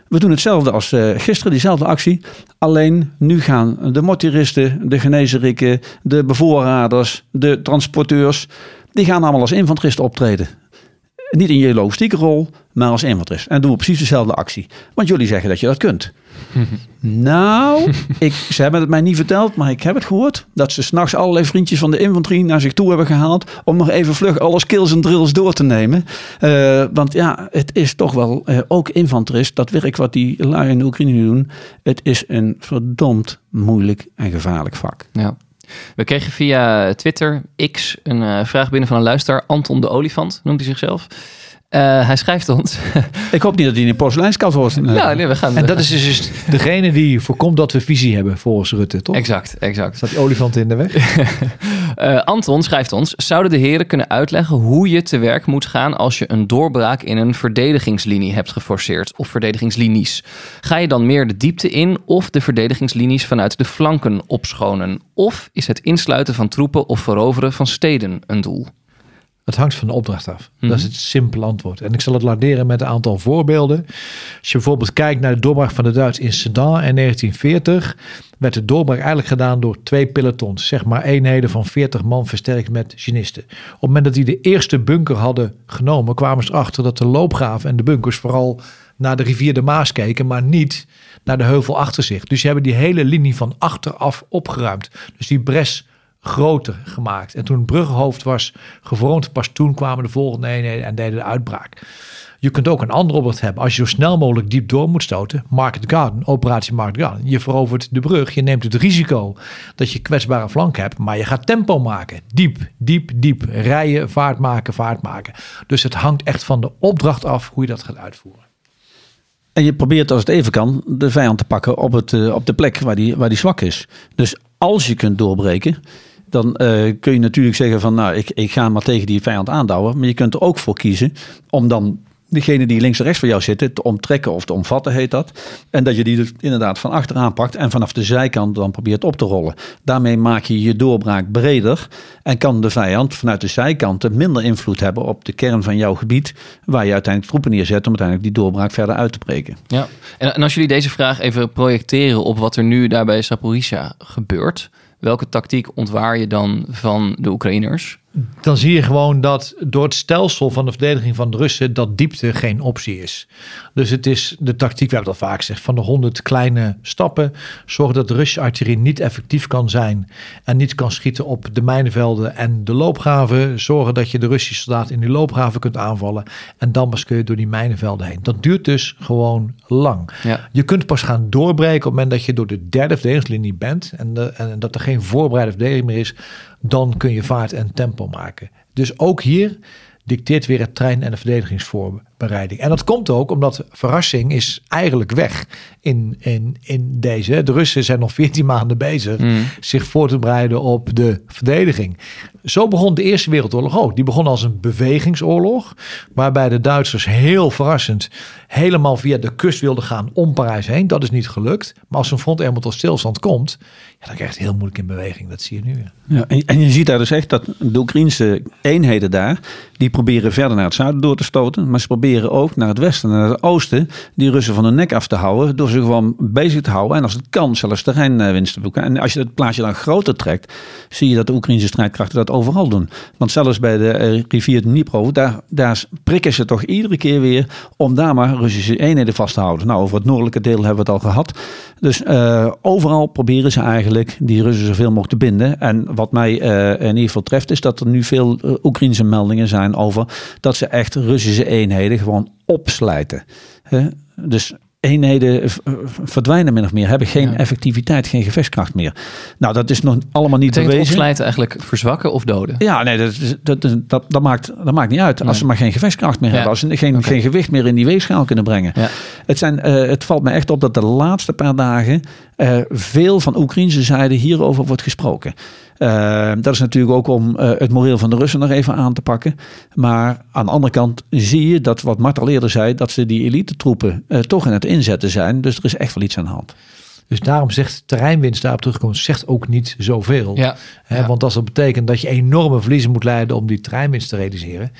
we doen hetzelfde als eh, gisteren, diezelfde actie. Alleen nu gaan de mortiristen, de genezerikken, de bevoorraders, de transporteurs, die gaan allemaal als infanteristen optreden. Niet in je logistieke rol, maar als infanterist. En doen we precies dezelfde actie. Want jullie zeggen dat je dat kunt. nou, ik, ze hebben het mij niet verteld, maar ik heb het gehoord. Dat ze s'nachts allerlei vriendjes van de infanterie naar zich toe hebben gehaald. Om nog even vlug alle skills en drills door te nemen. Eh, want ja, het is toch wel, eh, ook infanterist, dat werk wat die lui in de Oekraïne doen. Het is een verdomd moeilijk en gevaarlijk vak. Ja. We kregen via Twitter, X, een eh, vraag binnen van een luisteraar. Anton de Olifant noemt hij zichzelf. Eh, hij schrijft ons. Ik hoop niet dat hij in een porseleinskat wordt. nou, nee, we gaan. En dat is dus degene die voorkomt dat we visie hebben volgens Rutte, toch? Exact, exact. Staat die olifant in de weg? Eh, Anton schrijft ons: Zouden de heren kunnen uitleggen hoe je te werk moet gaan als je een doorbraak in een verdedigingslinie hebt geforceerd of verdedigingslinies? Ga je dan meer de diepte in of de verdedigingslinies vanuit de flanken opschonen? Of is het insluiten van troepen of veroveren van steden een doel? Het hangt van de opdracht af. Dat is Mhm. het simpele antwoord. En ik zal het laderen met een aantal voorbeelden. Als je bijvoorbeeld kijkt naar de doorbraak van de Duits in Sedan in 1940, werd de doorbraak eigenlijk gedaan door twee pelotons. Zeg maar eenheden van 40 man versterkt met genisten. Op het moment dat die de eerste bunker hadden genomen, kwamen ze erachter dat de loopgraven en de bunkers vooral naar de rivier de Maas keken, maar niet naar de heuvel achter zich. Dus ze hebben die hele linie van achteraf opgeruimd. Dus die bres groter gemaakt. En toen bruggenhoofd was gevormd, pas toen kwamen de volgende eenheden en deden de uitbraak. Je kunt ook een andere opdracht hebben. Als je zo snel mogelijk diep door moet stoten, Market Garden, operatie Market Garden. Je verovert de brug, je neemt het risico dat je kwetsbare flank hebt, maar je gaat tempo maken. Diep, diep, diep. Rijden, vaart maken, vaart maken. Dus het hangt echt van de opdracht af hoe je dat gaat uitvoeren. En je probeert als het even kan de vijand te pakken op, het, eh, op de plek waar die, waar die zwak is. Dus als je kunt doorbreken, dan eh, kun je natuurlijk zeggen van nou, ik, ik ga maar tegen die vijand aandouwen. Maar je kunt er ook voor kiezen om dan degene die links en rechts van jou zitten te omtrekken of te omvatten heet dat. En dat je die dus inderdaad van achteraan pakt en vanaf de zijkant dan probeert op te rollen. Daarmee maak je je doorbraak breder en kan de vijand vanuit de zijkanten minder invloed hebben op de kern van jouw gebied waar je uiteindelijk troepen neerzet om uiteindelijk die doorbraak verder uit te breken. Ja, en, als jullie deze vraag even projecteren op wat er nu daar bij Zaporizhia gebeurt, welke tactiek ontwaar je dan van de Oekraïners? dan zie je gewoon dat door het stelsel van de verdediging van de Russen dat diepte geen optie is. Dus het is de tactiek, we hebben dat vaak gezegd, van de honderd kleine stappen. Zorg dat de Russische artillerie niet effectief kan zijn en niet kan schieten op de mijnenvelden en de loopgraven. Zorgen dat je de Russische soldaat in die loopgraven kunt aanvallen en dan pas kun je door die mijnenvelden heen. Dat duurt dus gewoon lang. Ja. Je kunt pas gaan doorbreken op het moment dat je door de derde verdedigingslinie bent en, de, en dat er geen voorbereide verdediging meer is dan kun je vaart en tempo maken. Dus ook hier dicteert weer het trein- en de verdedigingsvoorbereiding. En dat komt ook omdat verrassing is eigenlijk weg in, in, in deze. De Russen zijn nog 14 maanden bezig Mm. zich voor te bereiden op de verdediging. Zo begon de Eerste Wereldoorlog ook. Die begon als een bewegingsoorlog, waarbij de Duitsers heel verrassend helemaal via de kust wilden gaan om Parijs heen. Dat is niet gelukt. Maar als een front eenmaal tot stilstand komt, ja, dan krijg je het heel moeilijk in beweging. Dat zie je nu. weer. Ja, en, en je ziet daar dus echt dat de Oekraïnse eenheden daar, die proberen verder naar het zuiden door te stoten. Maar ze proberen ook naar het westen en naar het oosten die Russen van hun nek af te houden. Door ze gewoon bezig te houden en als het kan zelfs terreinwinst te boeken. En als je het plaatje dan groter trekt, zie je dat de Oekraïnse strijdkrachten dat overal doen. Want zelfs bij de eh, rivier Dnipro, daar, daar prikken ze toch iedere keer weer om daar maar Russische eenheden vast te houden. Nou, over het noordelijke deel hebben we het al gehad. Dus eh, overal proberen ze eigenlijk die Russen zoveel te binden. En wat mij eh, in ieder geval treft, is dat er nu veel eh, Oekraïnse meldingen zijn over dat ze echt Russische eenheden gewoon opslijten. Dus eenheden v- v- verdwijnen min of meer, hebben geen Ja. effectiviteit, geen gevechtskracht meer. Nou, dat is nog allemaal niet bewezen. opslijten eigenlijk verzwakken of doden? Ja, nee, dat, dat, dat, dat, maakt, dat maakt niet uit. Als ze maar geen gevechtskracht meer Ja. hebben. Als ze geen, geen gewicht meer in die weegschaal kunnen brengen. Ja. Het, zijn, eh, het valt me echt op dat de laatste paar dagen eh, veel van Oekraïnse zijde hierover wordt gesproken. Eh, dat is natuurlijk ook om eh, het moreel van de Russen nog even aan te pakken. Maar aan de andere kant zie je dat wat Mart al eerder zei, dat ze die elite troepen eh, toch in het inzetten zijn. Dus er is echt wel iets aan de hand. Dus daarom zegt terreinwinst daarop terugkomt, zegt ook niet zoveel. Ja. Hè, Ja. Want als dat betekent dat je enorme verliezen moet leiden om die terreinwinst te realiseren,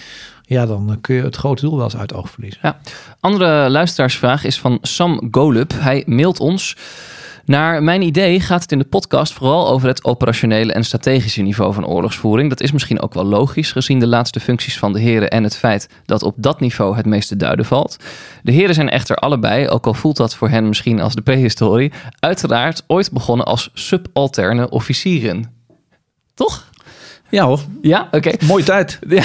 ja, dan kun je het grote doel wel eens uit het oog verliezen. Andere luisteraarsvraag is van Sam Golub. Hij mailt ons. Naar mijn idee gaat het in de podcast vooral over het operationele en strategische niveau van oorlogsvoering. Dat is misschien ook wel logisch gezien de laatste functies van de heren en het feit dat op dat niveau het meeste duiden valt. De heren zijn echter allebei, ook al voelt dat voor hen misschien als de prehistorie, uiteraard ooit begonnen als subalterne officieren. Toch? Ja hoor, Ja, oké. mooie tijd. Ja.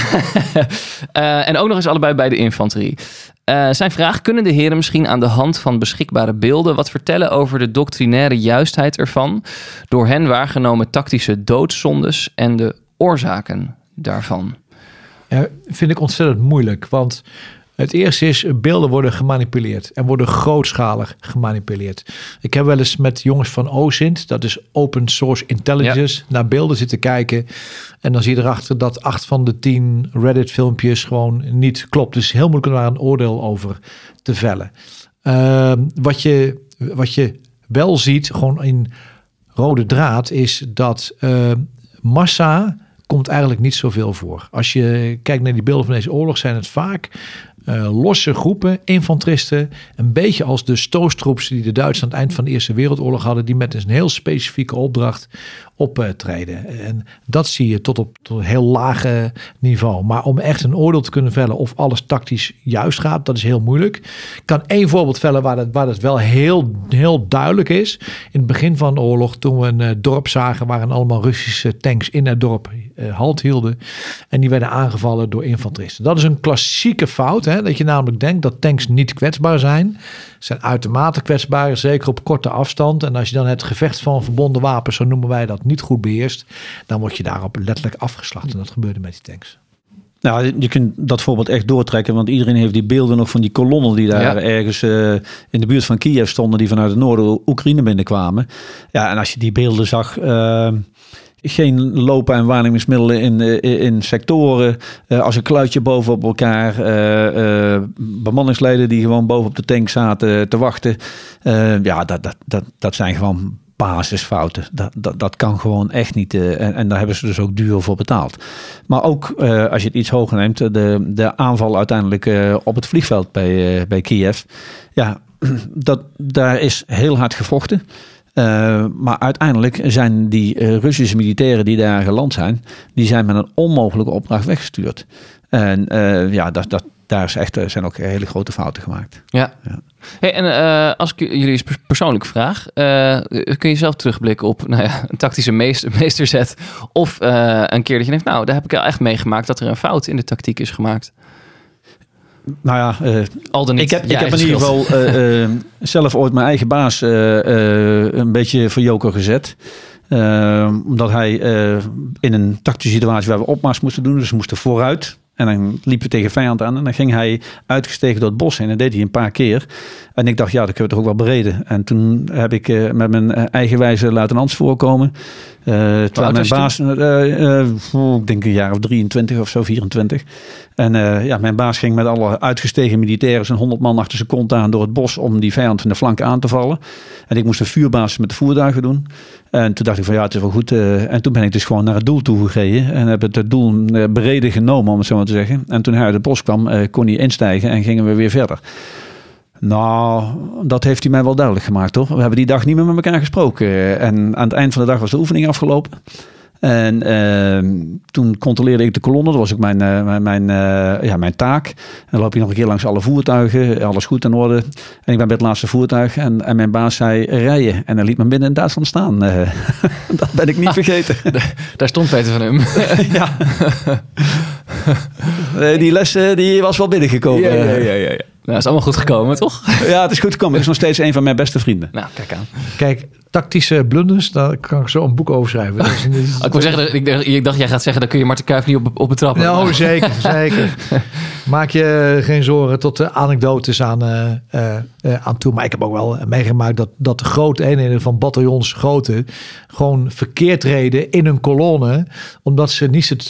Eh, en ook nog eens allebei bij de infanterie. Eh, zijn vraag: kunnen de heren misschien aan de hand van beschikbare beelden wat vertellen over de doctrinaire juistheid ervan, door hen waargenomen tactische doodzondes en de oorzaken daarvan? Ja, vind ik ontzettend moeilijk, want het eerste is, beelden worden gemanipuleerd en worden grootschalig gemanipuleerd. Ik heb wel eens met jongens van OSINT, dat is Open Source Intelligence, naar beelden zitten kijken. En dan zie je erachter dat acht van de tien Reddit filmpjes gewoon niet klopt. Dus heel moeilijk om daar een oordeel over te vellen. Ehm, wat, je, wat je wel ziet, gewoon in rode draad, is dat eh, massa komt eigenlijk niet zoveel voor. Als je kijkt naar die beelden van deze oorlog, zijn het vaak eh, losse groepen, infanteristen, een beetje als de stoostroeps die de Duitsers aan het eind van de Eerste Wereldoorlog hadden, die met een heel specifieke opdracht optreden. En dat zie je tot op tot heel lage niveau. Maar om echt een oordeel te kunnen vellen of alles tactisch juist gaat, dat is heel moeilijk. Ik kan één voorbeeld vellen waar dat, waar dat wel heel, heel duidelijk is. In het begin van de oorlog, toen we een eh, dorp zagen waarin allemaal Russische tanks in het dorp eh, halt hielden. En die werden aangevallen door infanteristen. Dat is een klassieke fout. Hè? Dat je namelijk denkt dat tanks niet kwetsbaar zijn. Zijn uitermate kwetsbaar, zeker op korte afstand. En als je dan het gevecht van verbonden wapens, zo noemen wij dat, niet goed beheerst, dan word je daarop letterlijk afgeslacht. En dat gebeurde met die tanks. Nou, je kunt dat voorbeeld echt doortrekken, want iedereen heeft die beelden nog van die kolonnen die daar Ja. ergens eh, in de buurt van Kiev stonden, die vanuit het noorden Oekraïne binnenkwamen. Ja, en als je die beelden zag, eh, geen lopen- en waarnemingsmiddelen in, eh, in sectoren. Eh, als een kluitje bovenop elkaar. eh, bemanningsleden die gewoon bovenop de tank zaten te wachten. Ja, dat, dat, dat, dat zijn gewoon basisfouten. Dat, dat, dat kan gewoon echt niet. en, en daar hebben ze dus ook duur voor betaald. Maar ook als je het iets hoger neemt, de, de aanval uiteindelijk op het vliegveld bij, bij Kiev. Ja, dat, daar is heel hard gevochten. Eh, maar uiteindelijk zijn die eh, Russische militairen die daar geland zijn, die zijn met een onmogelijke opdracht weggestuurd. En eh, ja, dat, dat, daar is echt, zijn ook hele grote fouten gemaakt. Ja. Ja. Hey, en als ik jullie eens pers- persoonlijk vraag, kun je zelf terugblikken op nou ja, een tactische meester, meesterzet of een keer dat je denkt, nou, daar heb ik wel echt meegemaakt dat er een fout in de tactiek is gemaakt. Nou ja, eh, Al dan niet ik heb, ik heb in eigen ieder geval eh, eh, zelf ooit mijn eigen baas een beetje voor joker gezet. Omdat hij in een tactische situatie waar we opmars moesten doen, dus we moesten vooruit. En dan liepen we tegen vijand aan en dan ging hij uitgestegen door het bos heen. En dat deed hij een paar keer. En ik dacht, ja, dat kunnen we toch ook wel bereden. En toen heb ik met mijn eh, eigenwijze luitenants voorkomen. Eh terwijl mijn baas, eh, eh, ik denk een jaar of 23 of zo, 24. En ja, mijn baas ging met alle uitgestegen militairen zijn 100 man achter zijn kont aan door het bos om die vijand van de flank aan te vallen. En ik moest de vuurbasis met de voertuigen doen. En toen dacht ik van ja, het is wel goed. en toen ben ik dus gewoon naar het doel toe gegaan en heb het, doel bereden genomen, om het zo maar te zeggen. En toen hij uit het bos kwam, kon hij instijgen en gingen we weer verder. Nou, dat heeft hij mij wel duidelijk gemaakt, toch? We hebben die dag niet meer met elkaar gesproken. En aan het eind van de dag was de oefening afgelopen. En ehm, toen controleerde ik de kolonne. Dat was ook mijn, eh, mijn, eh, ja, mijn taak. En dan loop je nog een keer langs alle voertuigen. Alles goed in orde. En ik ben bij het laatste voertuig. En, en mijn baas zei rijden. En hij liet me binnen in Duitsland staan. Eh, dat ben ik niet vergeten. Daar stond Peter van Hum. ja. Eh, die les die was wel binnengekomen. ja, ja, ja, ja. Nou, is allemaal goed gekomen, toch? Ja, het is goed gekomen. Het is nog steeds een van mijn beste vrienden. Nou, kijk aan. Kijk, tactische blunders, daar kan ik zo een boek over schrijven. Dat is niet- ik wil zeggen, ik dacht, ik dacht, jij gaat zeggen, dan kun je Marten Kuif niet op, op betrappen. Nou, zeker, zeker. Maak je geen zorgen tot de anekdotes aan, eh, eh, eh, aan toe. Maar ik heb ook wel meegemaakt dat, dat de grote eenheden van bataljons grote gewoon verkeerd reden in een kolonne. Omdat ze niet het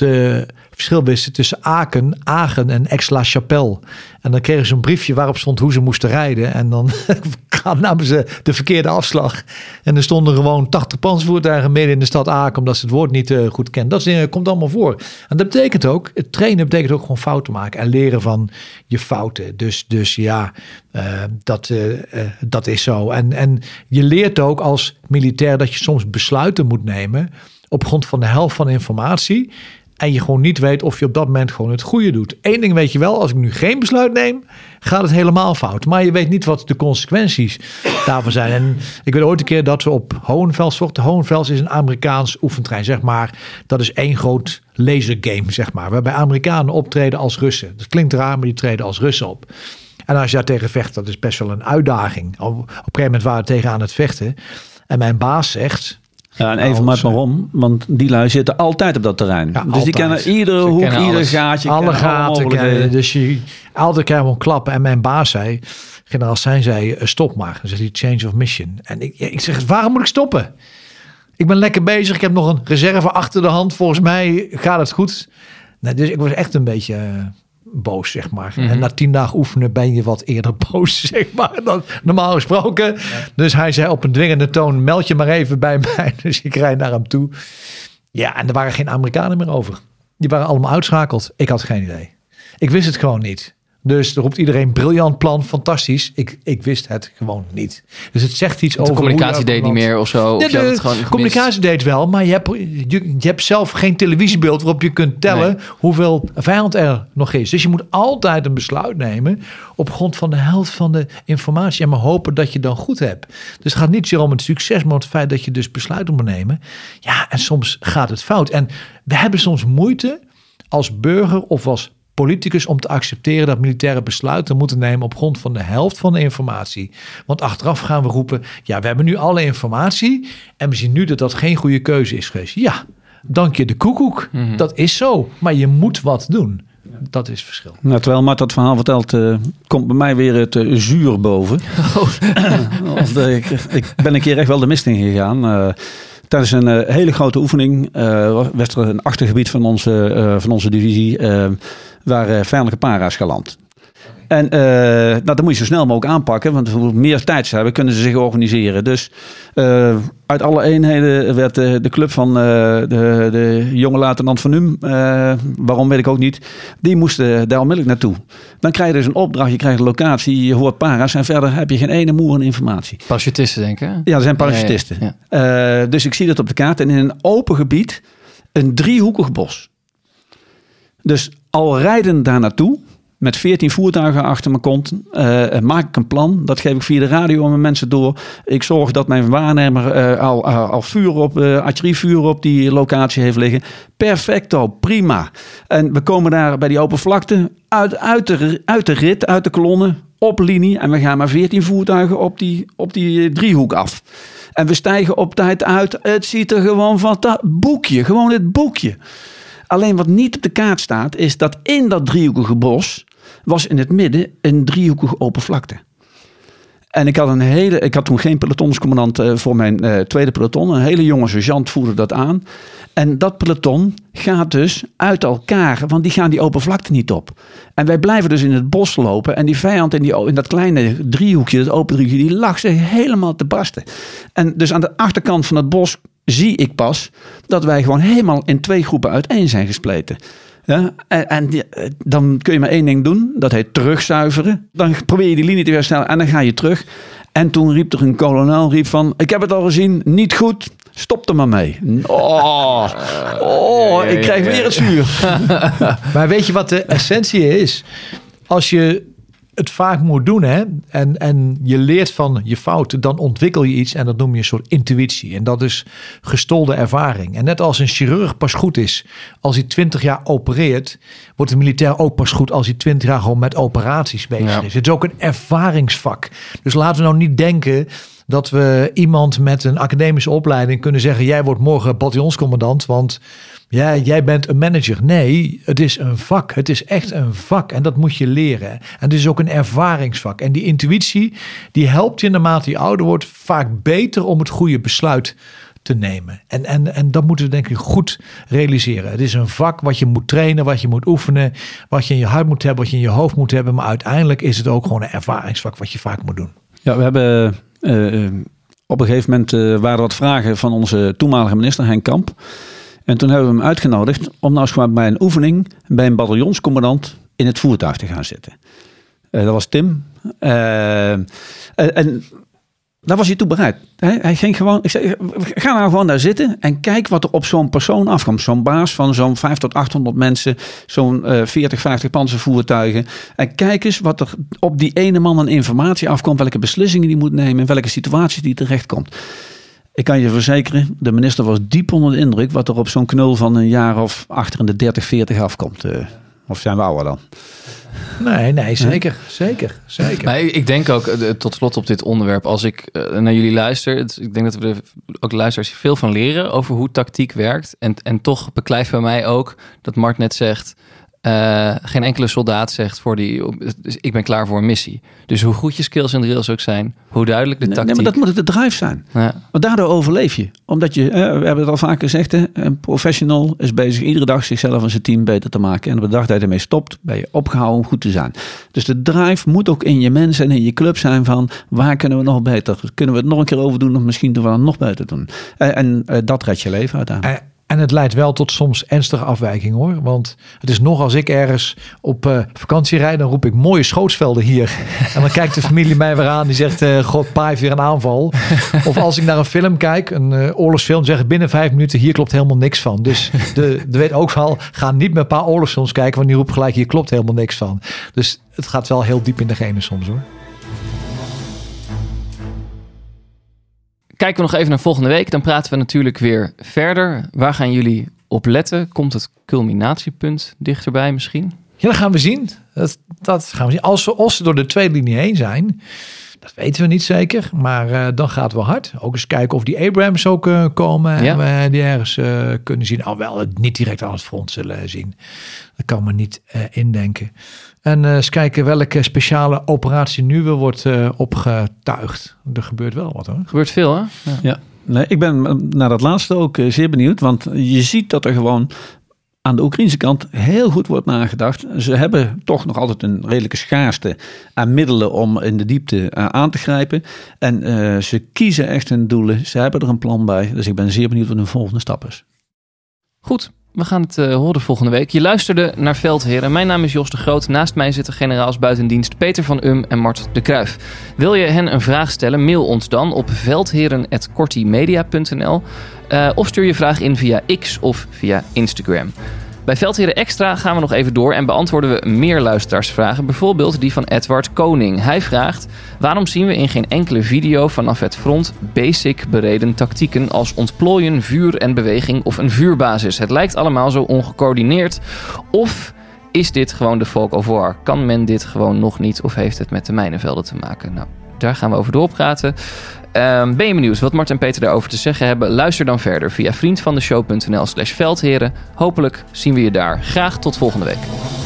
verschil wisten tussen Aken, Agen en Aix-la-Chapelle. En dan kregen ze een briefje waarop stond hoe ze moesten rijden. En dan namen ze de verkeerde afslag. En er stonden gewoon 80 panzervoertuigen midden in de stad Aken. Omdat ze het woord niet eh, goed kennen. Dat dingen komt allemaal voor. En dat betekent ook, het trainen betekent ook gewoon fouten maken. En leren van je fouten. Dus, dus ja, eh, dat, eh, eh, dat is zo. En, en je leert ook als militair dat je soms besluiten moet nemen. Op grond van de helft van informatie. En je gewoon niet weet of je op dat moment gewoon het goede doet. Eén ding weet je wel, als ik nu geen besluit neem, gaat het helemaal fout. Maar je weet niet wat de consequenties daarvan zijn. En ik weet ooit een keer dat we op Hohenfels zochten. Hohenfels is een Amerikaans oefentrein, zeg maar. Dat is één groot lasergame, zeg maar. Waarbij Amerikanen optreden als Russen. Dat klinkt raar, maar die treden als Russen op. En als je daar tegen vecht, dat is best wel een uitdaging. Op een gegeven moment waren we tegen aan het vechten. En mijn baas zegt, Ja, en even maar waarom. Want die lui zitten altijd op dat terrein. Ja, dus die altijd. kennen iedere Ze hoek, kennen ieder alles. gaatje. alle kennen gaten kennen. Dus je altijd krijgen we een klap. En mijn baas zei, generaal Zijn zei, eh, stop maar. Dan zegt hij, change of mission. En ik, ik zeg, waarom moet ik stoppen? Ik ben lekker bezig. Ik heb nog een reserve achter de hand. Volgens mij gaat het goed. Nee, dus ik was echt een beetje eh, boos, zeg maar. Mhm. En na tien dagen oefenen ben je wat eerder boos, zeg maar, dan normaal gesproken. Dus hij zei op een dwingende toon, meld je maar even bij mij. Dus ik rijd naar hem toe. Ja, en er waren geen Amerikanen meer over. Die waren allemaal uitschakeld. Ik had geen idee. Ik wist het gewoon niet. Dus er roept iedereen briljant plan, fantastisch. Ik, ik wist het gewoon niet. Dus het zegt iets De over. je communicatie deed niet meer of zo. Of de het communicatie deed wel, maar je hebt, je, je hebt zelf geen televisiebeeld waarop je kunt tellen hoeveel vijand er nog is. Dus je moet altijd een besluit nemen op grond van de helft van de informatie en maar hopen dat je dan goed hebt. Dus het gaat niet zozeer om het succes, maar om het feit dat je dus besluiten moet nemen. Ja, en soms gaat het fout. En we hebben soms moeite als burger of als politicus om te accepteren dat militairen besluiten moeten nemen op grond van de helft van de informatie. Want achteraf gaan we roepen, ja, we hebben nu alle informatie en we zien nu dat dat geen goede keuze is geweest. Ja, dank je de koekoek. Dat is zo, maar je moet wat doen. Dat is het verschil. Nou, terwijl Mart dat verhaal vertelt, eh, komt bij mij weer het eh, zuur boven. of, eh, ik, ik ben een keer echt wel de mist in gegaan. Eh, Tijdens een hele grote oefening uh, werd er een achtergebied van onze, uh, van onze divisie waar vijandelijke para's geland. En uh, nou, dat moet je zo snel mogelijk aanpakken, want hoe meer tijd ze hebben, kunnen ze zich organiseren. Dus uh, uit alle eenheden werd de, de club van uh, de, de jonge luitenant van Num, waarom weet ik ook niet, die moesten daar onmiddellijk naartoe. Dan krijg je dus een opdracht, je krijgt een locatie, je hoort para's en verder heb je geen ene moer informatie. Parachutisten denk ik hè? Ja, er zijn parachutisten. Ja, ja, ja. dus ik zie dat op de kaart en in een open gebied een driehoekig bos. Dus al rijden daar naartoe, met 14 voertuigen achter me komt, uh, maak ik een plan. Dat geef ik via de radio aan mijn mensen door. Ik zorg dat mijn waarnemer uh, al, al vuur op, uh, artillerievuur op die locatie heeft liggen. Perfecto, prima. En we komen daar bij die open vlakte uit, uit, de, uit rit, uit de kolonne, op linie. En we gaan maar 14 voertuigen op die, op die driehoek af. En we stijgen op tijd uit. Het ziet er gewoon van dat boekje, gewoon het boekje. Alleen wat niet op de kaart staat, is dat in dat driehoekige bos was in het midden een driehoekige open vlakte. En ik had, een hele, ik had toen geen pelotonscommandant uh, voor mijn uh, tweede peloton. Een hele jonge sergeant voerde dat aan. En dat peloton gaat dus uit elkaar, want die gaan die open vlakte niet op. En wij blijven dus in het bos lopen. En die vijand in, die, in dat kleine driehoekje, dat open driehoekje, die lag ze helemaal te barsten. En dus aan de achterkant van het bos zie ik pas dat wij gewoon helemaal in twee groepen uiteen zijn gespleten. Ja, en, en eh, dan kun je maar één ding doen, dat heet terugzuiveren. Dan probeer je die linie te herstellen en dan ga je terug. En toen riep er een kolonel riep van, ik heb het al gezien, niet goed, stop er maar mee. Oh, oh ik krijg weer het zuur. maar weet je wat de essentie is? Als je het vaak moet doen hè, en, en je leert van je fouten, dan ontwikkel je iets en dat noem je een soort intuïtie. En dat is gestolde ervaring. En net als een chirurg pas goed is als hij 20 jaar opereert, wordt een militair ook pas goed als hij 20 jaar gewoon met operaties bezig is. Het is ook een ervaringsvak. Dus laten we nou niet denken dat we iemand met een academische opleiding kunnen zeggen: jij wordt morgen bataljonscommandant, want ja, jij bent een manager. Nee, het is een vak. Het is echt een vak en dat moet je leren. En het is ook een ervaringsvak. En die intuïtie, die helpt je naarmate je ouder wordt vaak beter om het goede besluit te nemen. En, en, en dat moeten we denk ik goed realiseren. Het is een vak wat je moet trainen, wat je moet oefenen, wat je in je hart moet hebben, wat je in je hoofd moet hebben. Maar uiteindelijk is het ook gewoon een ervaringsvak wat je vaak moet doen. Ja, we hebben uh, op een gegeven moment uh, waren wat vragen van onze toenmalige minister Henk Kamp. En toen hebben we hem uitgenodigd om nou eens bij een oefening bij een bataljonscommandant in het voertuig te gaan zitten. Uh, dat was Tim. Uh, en daar was hij toe bereid. Hij, ging gewoon, ik zei, ga nou gewoon daar zitten en kijk wat er op zo'n persoon afkomt. Zo'n baas van zo'n 5 tot 800 mensen, zo'n uh, 40, 50 panzervoertuigen. En kijk eens wat er op die ene man aan informatie afkomt, welke beslissingen die moet nemen, in welke situaties die terechtkomt. Ik kan je verzekeren, de minister was diep onder de indruk wat er op zo'n knul van een jaar of achter in de 30, 40 afkomt. Uh, of zijn we ouder dan? Nee, nee, zeker. Zeker, zeker. Maar ik denk ook, eh, tot slot op dit onderwerp, als ik uh, naar jullie luister, ik denk dat we er ook luisteraars veel van leren over hoe tactiek werkt. En, en toch beklijft bij mij ook dat Mart net zegt, uh, geen enkele soldaat zegt voor die, dus ik ben klaar voor een missie. Dus hoe goed je skills en drills ook zijn, hoe duidelijk de tactiek. Nee, maar dat moet het de drive zijn. Ja. Want daardoor overleef je. Omdat je, uh, we hebben het al vaker gezegd, hè, een professional is bezig iedere dag zichzelf en zijn team beter te maken. En op de dag dat je ermee stopt, ben je opgehouden om goed te zijn. Dus de drive moet ook in je mensen en in je club zijn van, waar kunnen we nog beter? Kunnen we het nog een keer overdoen of misschien doen we het nog beter doen? Uh, en uh, dat redt je leven uiteindelijk. En het leidt wel tot soms ernstige afwijkingen hoor. Want het is nog als ik ergens op uh, vakantie rijd, dan roep ik mooie schootsvelden hier. En dan kijkt de familie mij weer aan, die zegt: uh, God, paai weer een aanval. Of als ik naar een film kijk, een uh, oorlogsfilm, zeg binnen vijf minuten: hier klopt helemaal niks van. Dus de, de weet ook wel, ga niet met een paar oorlogsfilms kijken, want die roept gelijk: hier klopt helemaal niks van. Dus het gaat wel heel diep in de genen soms hoor. Kijken we nog even naar volgende week. Dan praten we natuurlijk weer verder. Waar gaan jullie op letten? Komt het culminatiepunt dichterbij misschien? Ja, dat gaan we zien. Dat, dat gaan we zien. Als we, als door de tweede linie heen zijn, dat weten we niet zeker. Maar uh, dan gaat het wel hard. Ook eens kijken of die Abrams ook uh, komen. Ja. En we die ergens uh, kunnen zien. Al wel niet direct aan het front zullen zien. Dat kan me niet indenken. En eens kijken welke speciale operatie nu weer wordt opgetuigd. Er gebeurt wel wat hoor. Er gebeurt veel hè? Ja. ja. Nee, ik ben naar dat laatste ook eh, zeer benieuwd. Want je ziet dat er gewoon aan de Oekraïnse kant heel goed wordt nagedacht. Ze hebben toch nog altijd een redelijke schaarste aan middelen om in de diepte eh, aan te grijpen. En eh, ze kiezen echt hun doelen. Ze hebben er een plan bij. Dus ik ben zeer benieuwd wat hun volgende stap is. Goed, we gaan het uh, horen volgende week. Je luisterde naar Veldheren. Mijn naam is Jos de Groot. Naast mij zitten generaals buitendienst Peter van Um en Mart de Kruif. Wil je hen een vraag stellen? Mail ons dan op veldheren.kortimedia.nl uh, of stuur je vraag in via X of via Instagram. Bij Veldheren Extra gaan we nog even door en beantwoorden we meer luisteraarsvragen. Bijvoorbeeld die van Edward Koning. Hij vraagt: waarom zien we in geen enkele video vanaf het front basic bereden tactieken als ontplooien, vuur en beweging of een vuurbasis? Het lijkt allemaal zo ongecoördineerd. Of is dit gewoon de folk of war? Kan men dit gewoon nog niet of heeft het met de mijnenvelden te maken? Nou, daar gaan we over doorpraten. Um, ben je benieuwd wat Mart en Peter daarover te zeggen hebben? Luister dan verder via vriendvandeshow.nl slash veldheren. Hopelijk zien we je daar. Graag tot volgende week.